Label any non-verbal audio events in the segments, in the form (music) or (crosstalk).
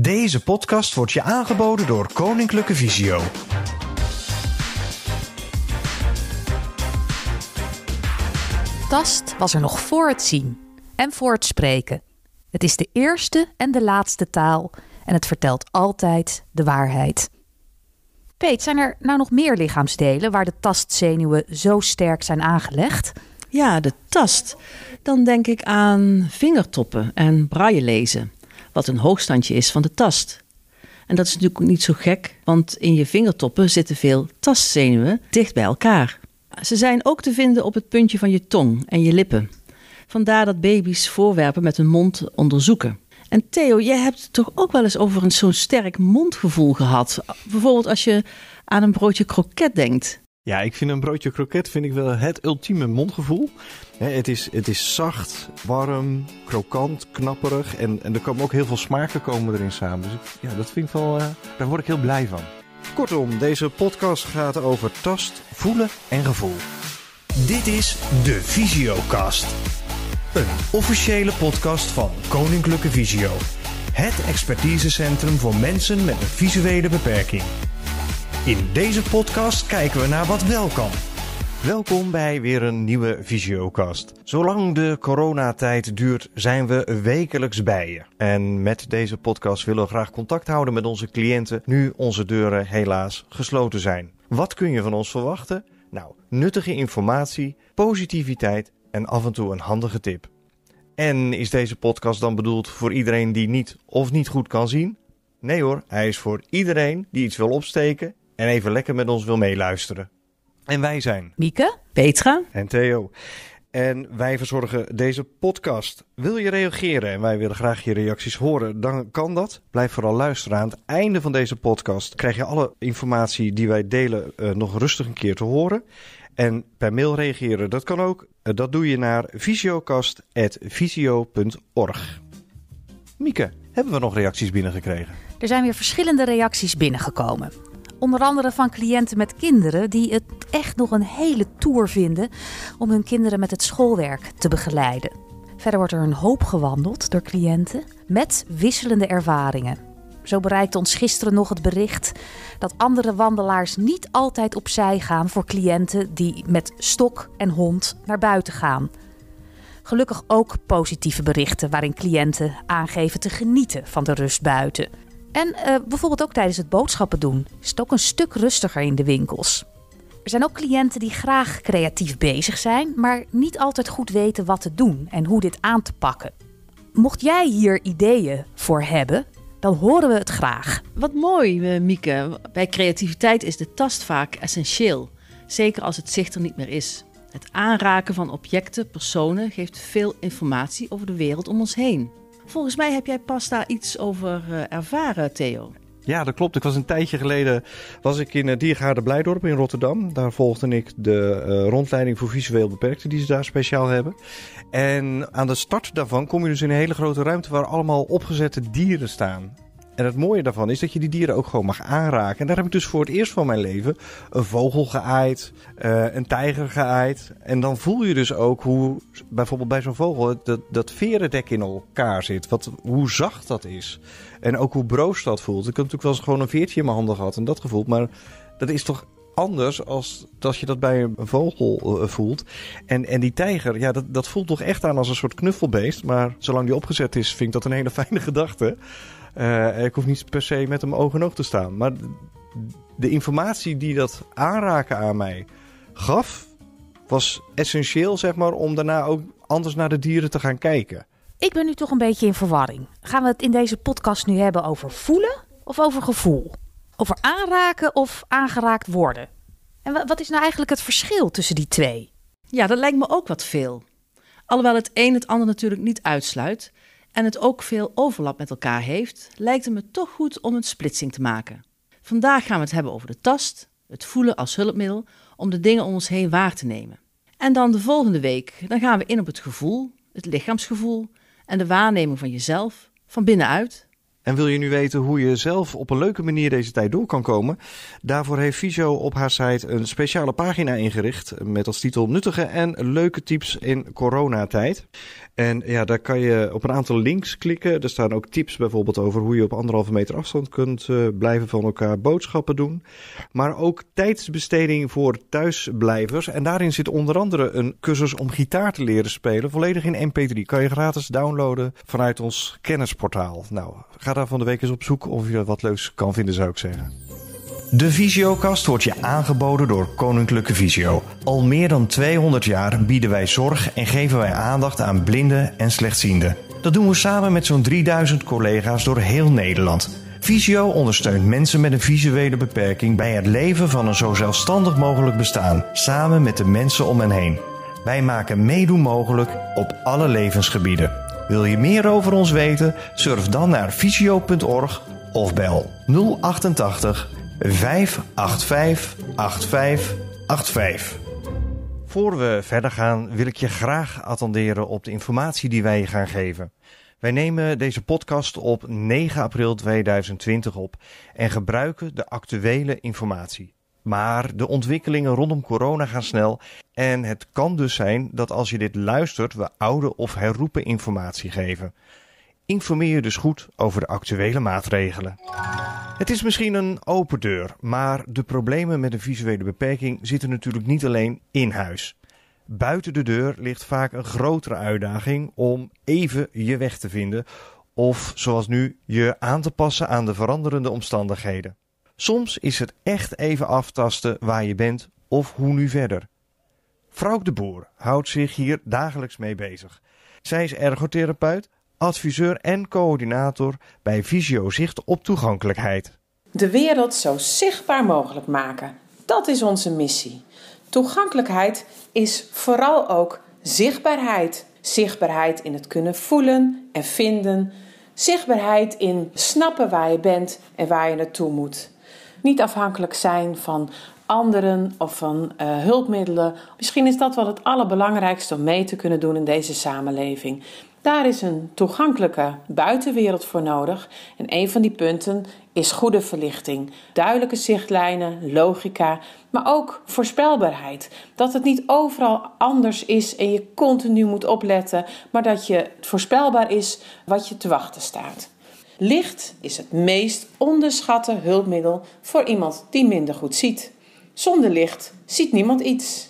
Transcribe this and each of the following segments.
Deze podcast wordt je aangeboden door Koninklijke Visio. Tast was er nog voor het zien en voor het spreken. Het is de eerste en de laatste taal en het vertelt altijd de waarheid. Peet, zijn er nou nog meer lichaamsdelen waar de tastzenuwen zo sterk zijn aangelegd? Ja, de tast. Dan denk ik aan vingertoppen en braille lezen, wat een hoogstandje is van de tast. En dat is natuurlijk niet zo gek, want in je vingertoppen zitten veel tastzenuwen dicht bij elkaar. Ze zijn ook te vinden op het puntje van je tong en je lippen. Vandaar dat baby's voorwerpen met hun mond onderzoeken. En Theo, jij hebt toch ook wel eens over een zo'n sterk mondgevoel gehad? Bijvoorbeeld als je aan een broodje kroket denkt. Ja, ik vind een broodje kroket vind ik wel het ultieme mondgevoel. het, is, het is zacht, warm, krokant, knapperig. En, en er komen ook heel veel smaken komen erin samen. Dus ik, ja, dat vind ik wel, uh, daar word ik heel blij van. Kortom, deze podcast gaat over tast, voelen en gevoel. Dit is de Visiocast. Een officiële podcast van Koninklijke Visio. Het expertisecentrum voor mensen met een visuele beperking. In deze podcast kijken we naar wat wel kan. Welkom bij weer een nieuwe Visiocast. Zolang de coronatijd duurt, zijn we wekelijks bij je. En met deze podcast willen we graag contact houden met onze cliënten, nu onze deuren helaas gesloten zijn. Wat kun je van ons verwachten? Nou, nuttige informatie, positiviteit en af en toe een handige tip. En is deze podcast dan bedoeld voor iedereen die niet of niet goed kan zien? Nee hoor, hij is voor iedereen die iets wil opsteken en even lekker met ons wil meeluisteren. En wij zijn Mieke, Petra en Theo. En wij verzorgen deze podcast. Wil je reageren en wij willen graag je reacties horen, dan kan dat. Blijf vooral luisteren. Aan het einde van deze podcast krijg je alle informatie die wij delen uh, nog rustig een keer te horen. En per mail reageren, dat kan ook. Uh, dat doe je naar visiocast.visio.org. Mieke, hebben we nog reacties binnengekregen? Er zijn weer verschillende reacties binnengekomen. Onder andere van cliënten met kinderen die het echt nog een hele tour vinden om hun kinderen met het schoolwerk te begeleiden. Verder wordt er een hoop gewandeld door cliënten met wisselende ervaringen. Zo bereikte ons gisteren nog het bericht dat andere wandelaars niet altijd opzij gaan voor cliënten die met stok en hond naar buiten gaan. Gelukkig ook positieve berichten waarin cliënten aangeven te genieten van de rust buiten. En uh, bijvoorbeeld ook tijdens het boodschappen doen is het ook een stuk rustiger in de winkels. Er zijn ook cliënten die graag creatief bezig zijn, maar niet altijd goed weten wat te doen en hoe dit aan te pakken. Mocht jij hier ideeën voor hebben, dan horen we het graag. Wat mooi, eh, Mieke. Bij creativiteit is de tast vaak essentieel. Zeker als het zicht er niet meer is. Het aanraken van objecten, personen geeft veel informatie over de wereld om ons heen. Volgens mij heb jij pas daar iets over uh, ervaren, Theo. Ja, dat klopt. Ik was een tijdje geleden was ik in het Diergaarde Blijdorp in Rotterdam. Daar volgde ik de uh, rondleiding voor visueel beperkten die ze daar speciaal hebben. En aan de start daarvan kom je dus in een hele grote ruimte waar allemaal opgezette dieren staan. En het mooie daarvan is dat je die dieren ook gewoon mag aanraken. En daar heb ik dus voor het eerst van mijn leven een vogel geaaid, uh, een tijger geaaid. En dan voel je dus ook hoe bijvoorbeeld bij zo'n vogel dat, dat verendek in elkaar zit. Wat, hoe zacht dat is. En ook hoe broos dat voelt. Ik heb natuurlijk wel eens gewoon een veertje in mijn handen gehad en dat gevoeld. Maar dat is toch anders als als je dat bij een vogel uh, voelt. En, en die tijger, ja, dat, dat voelt toch echt aan als een soort knuffelbeest. Maar zolang die opgezet is, vind ik dat een hele fijne (laughs) gedachte. Uh, ik hoef niet per se met hem oog in oog te staan. Maar de informatie die dat aanraken aan mij gaf, was essentieel, zeg maar, om daarna ook anders naar de dieren te gaan kijken. Ik ben nu toch een beetje in verwarring. Gaan we het in deze podcast nu hebben over voelen of over gevoel? Over aanraken of aangeraakt worden? En wat is nou eigenlijk het verschil tussen die twee? Ja, dat lijkt me ook wat veel. Alhoewel het een het ander natuurlijk niet uitsluit en het ook veel overlap met elkaar heeft, lijkt het me toch goed om een splitsing te maken. Vandaag gaan we het hebben over de tast, het voelen als hulpmiddel om de dingen om ons heen waar te nemen. En dan de volgende week, dan gaan we in op het gevoel, het lichaamsgevoel en de waarneming van jezelf van binnenuit En wil je nu weten hoe je zelf op een leuke manier deze tijd door kan komen? Daarvoor heeft Visio op haar site een speciale pagina ingericht met als titel Nuttige en leuke tips in coronatijd. En ja, daar kan je op een aantal links klikken. Er staan ook tips bijvoorbeeld over hoe je op anderhalve meter afstand kunt uh, blijven van elkaar boodschappen doen. Maar ook tijdsbesteding voor thuisblijvers. En daarin zit onder andere een cursus om gitaar te leren spelen. Volledig in MP3. Kan je gratis downloaden vanuit ons kennisportaal. Nou, ga daar van de week eens op zoek of je wat leuks kan vinden, zou ik zeggen. De Visiokast wordt je aangeboden door Koninklijke Visio. Al meer dan 200 jaar bieden wij zorg en geven wij aandacht aan blinden en slechtzienden. Dat doen we samen met zo'n 3000 collega's door heel Nederland. Visio ondersteunt mensen met een visuele beperking bij het leven van een zo zelfstandig mogelijk bestaan, samen met de mensen om hen heen. Wij maken meedoen mogelijk op alle levensgebieden. Wil je meer over ons weten? Surf dan naar visio.org of bel 088 585 8585. Voor we verder gaan wil ik je graag attenderen op de informatie die wij je gaan geven. Wij nemen deze podcast op 9 april 2020 op en gebruiken de actuele informatie. Maar de ontwikkelingen rondom corona gaan snel en het kan dus zijn dat als je dit luistert we oude of herroepen informatie geven. Informeer je dus goed over de actuele maatregelen. Het is misschien een open deur, maar de problemen met een visuele beperking zitten natuurlijk niet alleen in huis. Buiten de deur ligt vaak een grotere uitdaging om even je weg te vinden of zoals nu je aan te passen aan de veranderende omstandigheden. Soms is het echt even aftasten waar je bent of hoe nu verder. Vrouw de Boer houdt zich hier dagelijks mee bezig. Zij is ergotherapeut, adviseur en coördinator bij Visio Zicht op toegankelijkheid. De wereld zo zichtbaar mogelijk maken. Dat is onze missie. Toegankelijkheid is vooral ook zichtbaarheid. Zichtbaarheid in het kunnen voelen en vinden. Zichtbaarheid in snappen waar je bent en waar je naartoe moet. Niet afhankelijk zijn van anderen of van uh, hulpmiddelen. Misschien is dat wel het allerbelangrijkste om mee te kunnen doen in deze samenleving. Daar is een toegankelijke buitenwereld voor nodig. En een van die punten is goede verlichting. Duidelijke zichtlijnen, logica, maar ook voorspelbaarheid. Dat het niet overal anders is en je continu moet opletten, maar dat je voorspelbaar is wat je te wachten staat. Licht is het meest onderschatte hulpmiddel voor iemand die minder goed ziet. Zonder licht ziet niemand iets.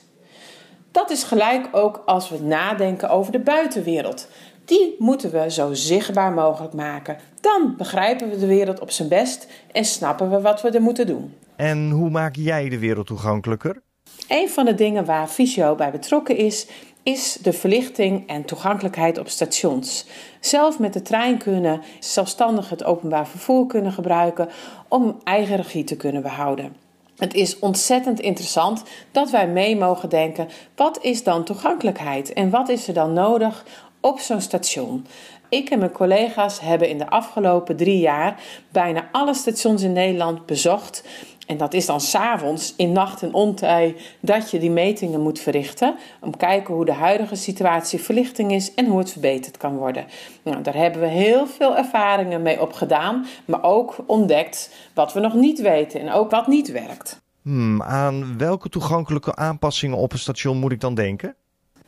Dat is gelijk ook als we nadenken over de buitenwereld. Die moeten we zo zichtbaar mogelijk maken. Dan begrijpen we de wereld op zijn best en snappen we wat we er moeten doen. En hoe maak jij de wereld toegankelijker? Een van de dingen waar Visio bij betrokken is, is de verlichting en toegankelijkheid op stations. Zelf met de trein kunnen, zelfstandig het openbaar vervoer kunnen gebruiken om eigen regie te kunnen behouden. Het is ontzettend interessant dat wij mee mogen denken: wat is dan toegankelijkheid en wat is er dan nodig op zo'n station. Ik en mijn collega's hebben in de afgelopen drie jaar bijna alle stations in Nederland bezocht. En dat is dan s'avonds in nacht en ontij dat je die metingen moet verrichten. Om kijken hoe de huidige situatie verlichting is en hoe het verbeterd kan worden. Nou, daar hebben we heel veel ervaringen mee opgedaan. Maar ook ontdekt wat we nog niet weten en ook wat niet werkt. Hmm, aan welke toegankelijke aanpassingen op een station moet ik dan denken?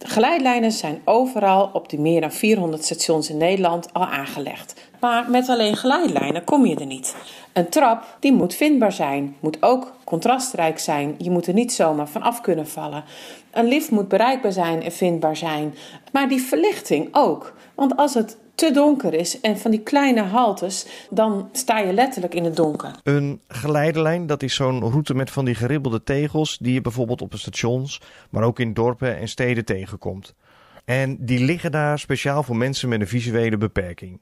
De geleidlijnen zijn overal op de meer dan 400 stations in Nederland al aangelegd. Maar met alleen geleidlijnen kom je er niet. Een trap die moet vindbaar zijn, moet ook contrastrijk zijn. Je moet er niet zomaar van af kunnen vallen. Een lift moet bereikbaar zijn en vindbaar zijn. Maar die verlichting ook. Want als het te donker is en van die kleine haltes, dan sta je letterlijk in het donker. Een geleidelijn, dat is zo'n route met van die geribbelde tegels die je bijvoorbeeld op de stations, maar ook in dorpen en steden tegenkomt. En die liggen daar speciaal voor mensen met een visuele beperking.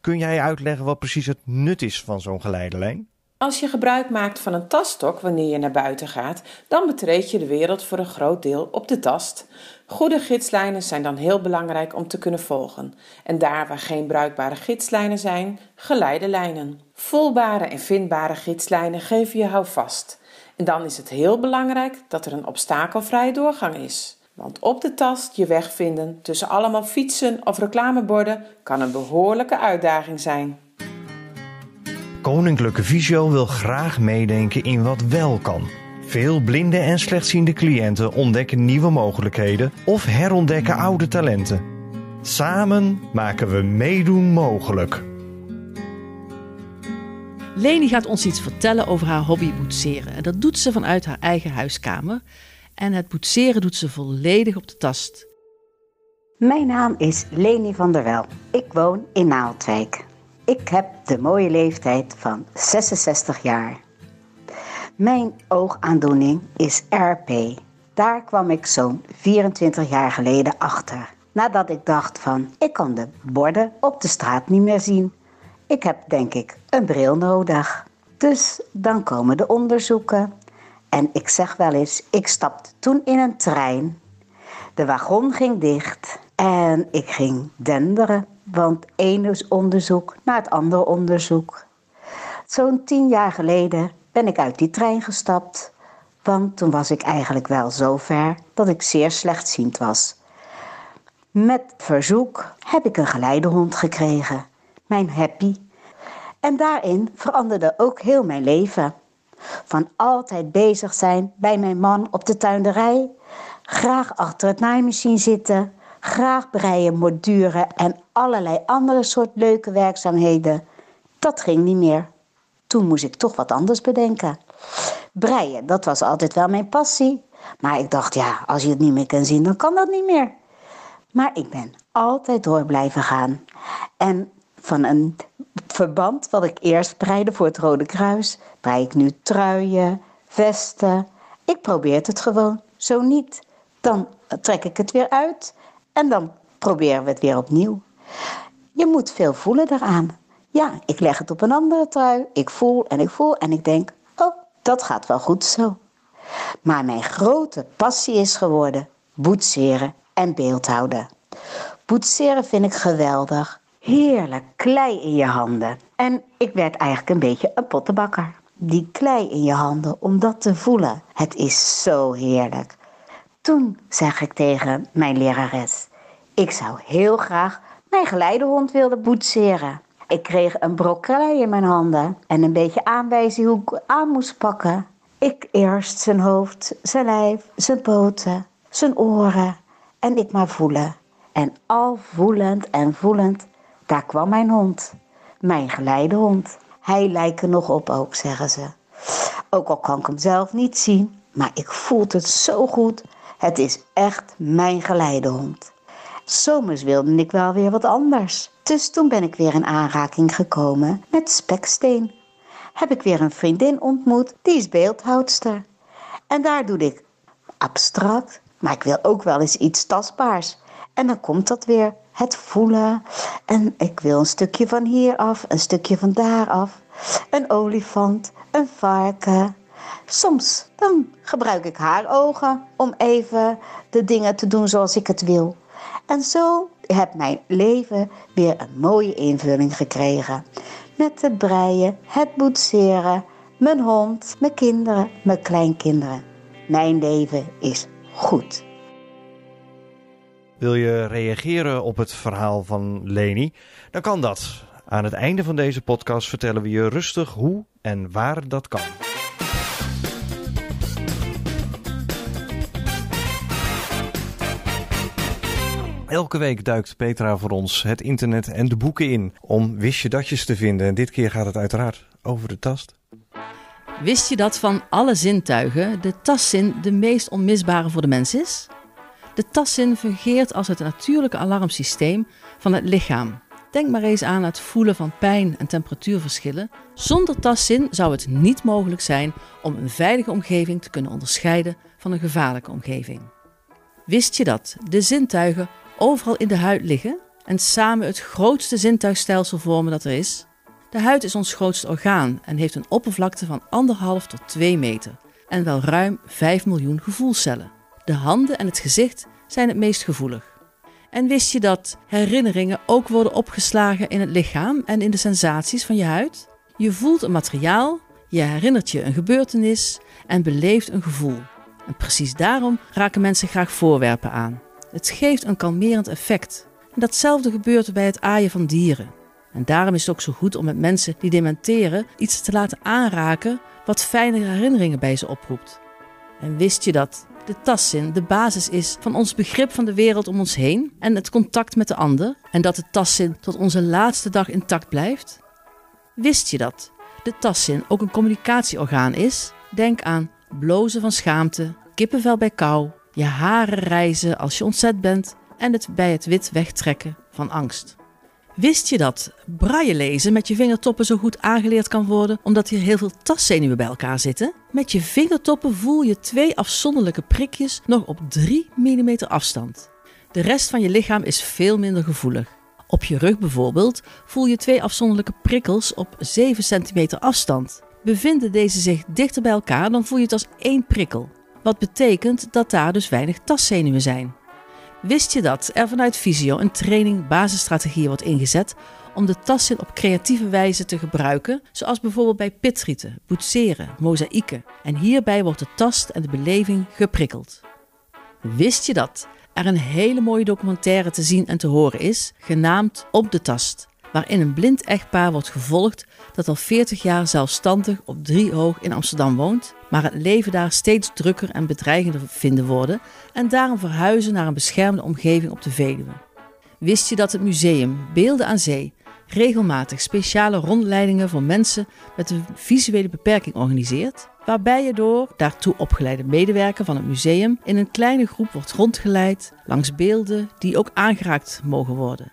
Kun jij uitleggen wat precies het nut is van zo'n geleidelijn? Als je gebruik maakt van een taststok wanneer je naar buiten gaat, dan betreed je de wereld voor een groot deel op de tast. Goede gidslijnen zijn dan heel belangrijk om te kunnen volgen. En daar waar geen bruikbare gidslijnen zijn, geleidelijnen. Voelbare en vindbare gidslijnen geven je houvast. En dan is het heel belangrijk dat er een obstakelvrije doorgang is. Want op de tast je weg vinden tussen allemaal fietsen of reclameborden kan een behoorlijke uitdaging zijn. Koninklijke Visio wil graag meedenken in wat wel kan. Veel blinde en slechtziende cliënten ontdekken nieuwe mogelijkheden of herontdekken oude talenten. Samen maken we meedoen mogelijk. Leni gaat ons iets vertellen over haar hobby boetseren. En dat doet ze vanuit haar eigen huiskamer. En het boetseren doet ze volledig op de tast. Mijn naam is Leni van der Wel. Ik woon in Naaldwijk. Ik heb de mooie leeftijd van 66 jaar. Mijn oogaandoening is RP. Daar kwam ik zo'n 24 jaar geleden achter. Nadat ik dacht van, ik kan de borden op de straat niet meer zien. Ik heb denk ik een bril nodig. Dus dan komen de onderzoeken. En ik zeg wel eens, ik stapte toen in een trein. De wagon ging dicht en ik ging denderen. Want één onderzoek na het andere onderzoek. Zo'n tien jaar geleden ben ik uit die trein gestapt. Want toen was ik eigenlijk wel zo ver dat ik zeer slechtziend was. Met verzoek heb ik een geleidehond gekregen, mijn Happy. En daarin veranderde ook heel mijn leven. Van altijd bezig zijn bij mijn man op de tuinderij, graag achter het naaimachine zitten, graag breien, borduren en allerlei andere soort leuke werkzaamheden. Dat ging niet meer. Toen moest ik toch wat anders bedenken. Breien, dat was altijd wel mijn passie. Maar ik dacht, ja, als je het niet meer kan zien, dan kan dat niet meer. Maar ik ben altijd door blijven gaan. En van een verband wat ik eerst breide voor het Rode Kruis, brei ik nu truien, vesten. Ik probeer het gewoon. Zo niet, dan trek ik het weer uit en dan proberen we het weer opnieuw. Je moet veel voelen daaraan. Ja, ik leg het op een andere trui. Ik voel en ik voel en ik denk, oh, dat gaat wel goed zo. Maar mijn grote passie is geworden boetseren en beeldhouden. Boetseren vind ik geweldig. Heerlijk, klei in je handen. En ik werd eigenlijk een beetje een pottenbakker. Die klei in je handen, om dat te voelen. Het is zo heerlijk. Toen zeg ik tegen mijn lerares: Ik zou heel graag mijn geleidehond willen boetseren. Ik kreeg een brok klei in mijn handen en een beetje aanwijzing hoe ik aan moest pakken. Ik eerst zijn hoofd, zijn lijf, zijn poten, zijn oren en ik maar voelen. En al voelend en voelend, daar kwam mijn hond. Mijn geleidehond. Hij lijkt er nog op ook, zeggen ze. Ook al kan ik hem zelf niet zien, maar ik voel het zo goed. Het is echt mijn geleidehond. Zomers wilde ik wel weer wat anders. Dus toen ben ik weer in aanraking gekomen met speksteen. Heb ik weer een vriendin ontmoet, die is beeldhoudster. En daar doe ik abstract, maar ik wil ook wel eens iets tastbaars. En dan komt dat weer, het voelen. En ik wil een stukje van hier af, een stukje van daar af. Een olifant, een varken. Soms dan gebruik ik haar ogen om even de dingen te doen zoals ik het wil. En zo heb mijn leven weer een mooie invulling gekregen. Met het breien, het boetseren, mijn hond, mijn kinderen, mijn kleinkinderen. Mijn leven is goed. Wil je reageren op het verhaal van Leni? Dan kan dat. Aan het einde van deze podcast vertellen we je rustig hoe en waar dat kan. Elke week duikt Petra voor ons het internet en de boeken in om wist je datjes te vinden. En dit keer gaat het uiteraard over de tast. Wist je dat van alle zintuigen de tastzin de meest onmisbare voor de mens is? De tastzin fungeert als het natuurlijke alarmsysteem van het lichaam. Denk maar eens aan het voelen van pijn en temperatuurverschillen. Zonder tastzin zou het niet mogelijk zijn om een veilige omgeving te kunnen onderscheiden van een gevaarlijke omgeving. Wist je dat de zintuigen overal in de huid liggen en samen het grootste zintuigstelsel vormen dat er is? De huid is ons grootste orgaan en heeft een oppervlakte van 1,5 tot 2 meter en wel ruim 5 miljoen gevoelscellen. De handen en het gezicht zijn het meest gevoelig. En wist je dat herinneringen ook worden opgeslagen in het lichaam en in de sensaties van je huid? Je voelt een materiaal, je herinnert je een gebeurtenis en beleeft een gevoel. En precies daarom raken mensen graag voorwerpen aan. Het geeft een kalmerend effect. En datzelfde gebeurt bij het aaien van dieren. En daarom is het ook zo goed om met mensen die dementeren iets te laten aanraken wat fijne herinneringen bij ze oproept. En wist je dat de tastzin de basis is van ons begrip van de wereld om ons heen en het contact met de ander en dat de tastzin tot onze laatste dag intact blijft? Wist je dat de tastzin ook een communicatieorgaan is? Denk aan blozen van schaamte, kippenvel bij kou, je haren rijzen als je ontzet bent en het bij het wit wegtrekken van angst. Wist je dat braille lezen met je vingertoppen zo goed aangeleerd kan worden omdat hier heel veel taszenuwen bij elkaar zitten? Met je vingertoppen voel je twee afzonderlijke prikjes nog op 3 mm afstand. De rest van je lichaam is veel minder gevoelig. Op je rug bijvoorbeeld voel je twee afzonderlijke prikkels op 7 cm afstand. Bevinden deze zich dichter bij elkaar, dan voel je het als één prikkel. Wat betekent dat daar dus weinig taszenuwen zijn. Wist je dat er vanuit Visio een training basisstrategieën wordt ingezet om de tastzin op creatieve wijze te gebruiken, zoals bijvoorbeeld bij pitrieten, boetseren, mozaïeken. En hierbij wordt de tast en de beleving geprikkeld. Wist je dat er een hele mooie documentaire te zien en te horen is, genaamd Op de Tast, waarin een blind echtpaar wordt gevolgd dat al 40 jaar zelfstandig op Driehoog in Amsterdam woont, maar het leven daar steeds drukker en bedreigender vinden worden en daarom verhuizen naar een beschermde omgeving op de Veluwe. Wist je dat het museum Beelden aan Zee regelmatig speciale rondleidingen voor mensen met een visuele beperking organiseert? Waarbij je door daartoe opgeleide medewerker van het museum in een kleine groep wordt rondgeleid langs beelden die ook aangeraakt mogen worden.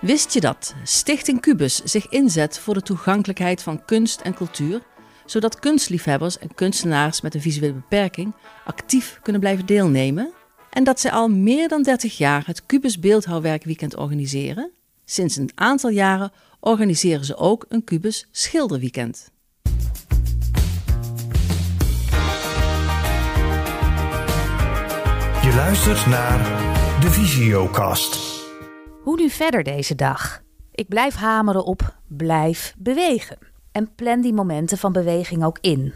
Wist je dat Stichting Cubus zich inzet voor de toegankelijkheid van kunst en cultuur, zodat kunstliefhebbers en kunstenaars met een visuele beperking actief kunnen blijven deelnemen? En dat zij al meer dan 30 jaar het Cubus Beeldhouwwerkweekend organiseren? Sinds een aantal jaren organiseren ze ook een Cubus Schilderweekend. Je luistert naar de Visiocast. Hoe nu verder deze dag? Ik blijf hameren op blijf bewegen. En plan die momenten van beweging ook in.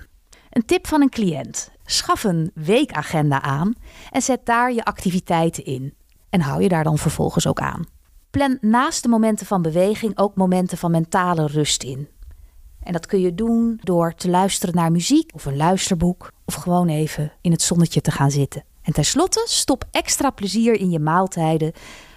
Een tip van een cliënt. Schaf een weekagenda aan en zet daar je activiteiten in. En hou je daar dan vervolgens ook aan. Plan naast de momenten van beweging ook momenten van mentale rust in. En dat kun je doen door te luisteren naar muziek of een luisterboek of gewoon even in het zonnetje te gaan zitten. En tenslotte stop extra plezier in je maaltijden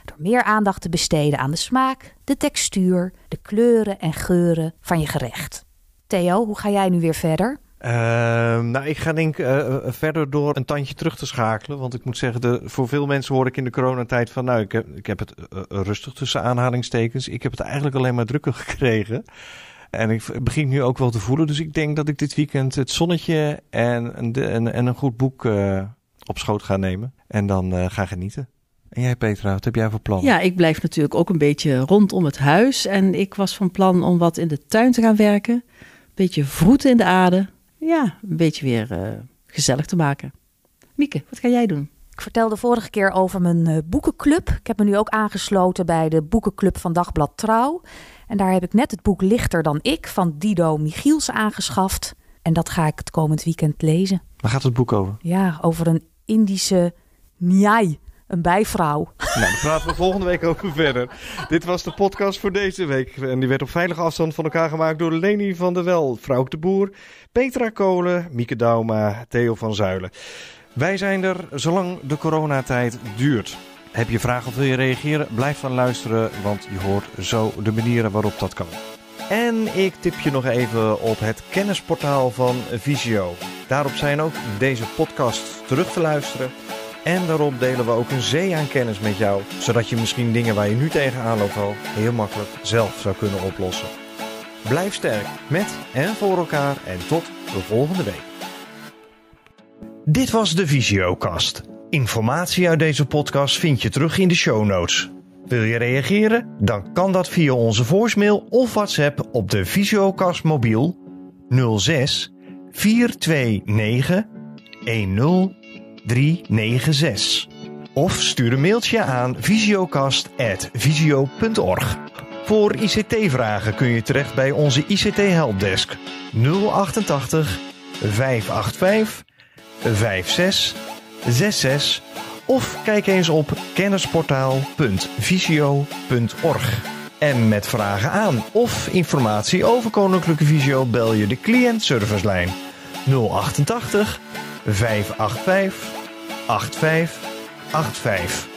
door meer aandacht te besteden aan de smaak, de textuur, de kleuren en geuren van je gerecht. Theo, hoe ga jij nu weer verder? Ehm, nou, ik ga denk ik eh, verder door een tandje terug te schakelen. Want ik moet zeggen, de, voor veel mensen hoor ik in de coronatijd van... nou, ik heb, ik heb het eh, rustig tussen aanhalingstekens. Ik heb het eigenlijk alleen maar drukker (laughs) gekregen. En ik begin nu ook wel te voelen. Dus ik denk dat ik dit weekend het zonnetje en, en, en een goed boek uh, op schoot ga nemen. En dan ga genieten. En jij Petra, wat heb jij voor plan? Ja, ik blijf natuurlijk ook een beetje rondom het huis. En ik was van plan om wat in de tuin te gaan werken. Een beetje vroeten in de aarde. Ja, een beetje weer uh, gezellig te maken. Mieke, wat ga jij doen? Ik vertelde vorige keer over mijn uh, boekenclub. Ik heb me nu ook aangesloten bij de boekenclub van Dagblad Trouw. En daar heb ik net het boek Lichter dan ik van Dido Michiels aangeschaft. En dat ga ik het komend weekend lezen. Waar gaat het boek over? Ja, over een Indische Nyai een bijvrouw. Nou, daar praten we volgende week over verder. Dit was de podcast voor deze week. En die werd op veilige afstand van elkaar gemaakt door Leni van der Wel, Vrouwk de Boer, Petra Kolen, Mieke Dauma, Theo van Zuilen. Wij zijn er zolang de coronatijd duurt. Heb je vragen of wil je reageren? Blijf dan luisteren, want je hoort zo de manieren waarop dat kan. En ik tip je nog even op het kennisportaal van Visio. Daarop zijn ook deze podcasts terug te luisteren. En daarop delen we ook een zee aan kennis met jou, zodat je misschien dingen waar je nu tegenaan loopt al heel makkelijk zelf zou kunnen oplossen. Blijf sterk met en voor elkaar en tot de volgende week. Dit was de Visiocast. Informatie uit deze podcast vind je terug in de show notes. Wil je reageren? Dan kan dat via onze voicemail of WhatsApp op de Visiocast mobiel 06 429 10 396. Of stuur een mailtje aan visiocast.visio.org. Voor ICT-vragen kun je terecht bij onze ICT Helpdesk 088 585 5666 of kijk eens op kennisportaal.visio.org. En met vragen aan of informatie over Koninklijke Visio bel je de cliëntservicelijn 088 585 8585.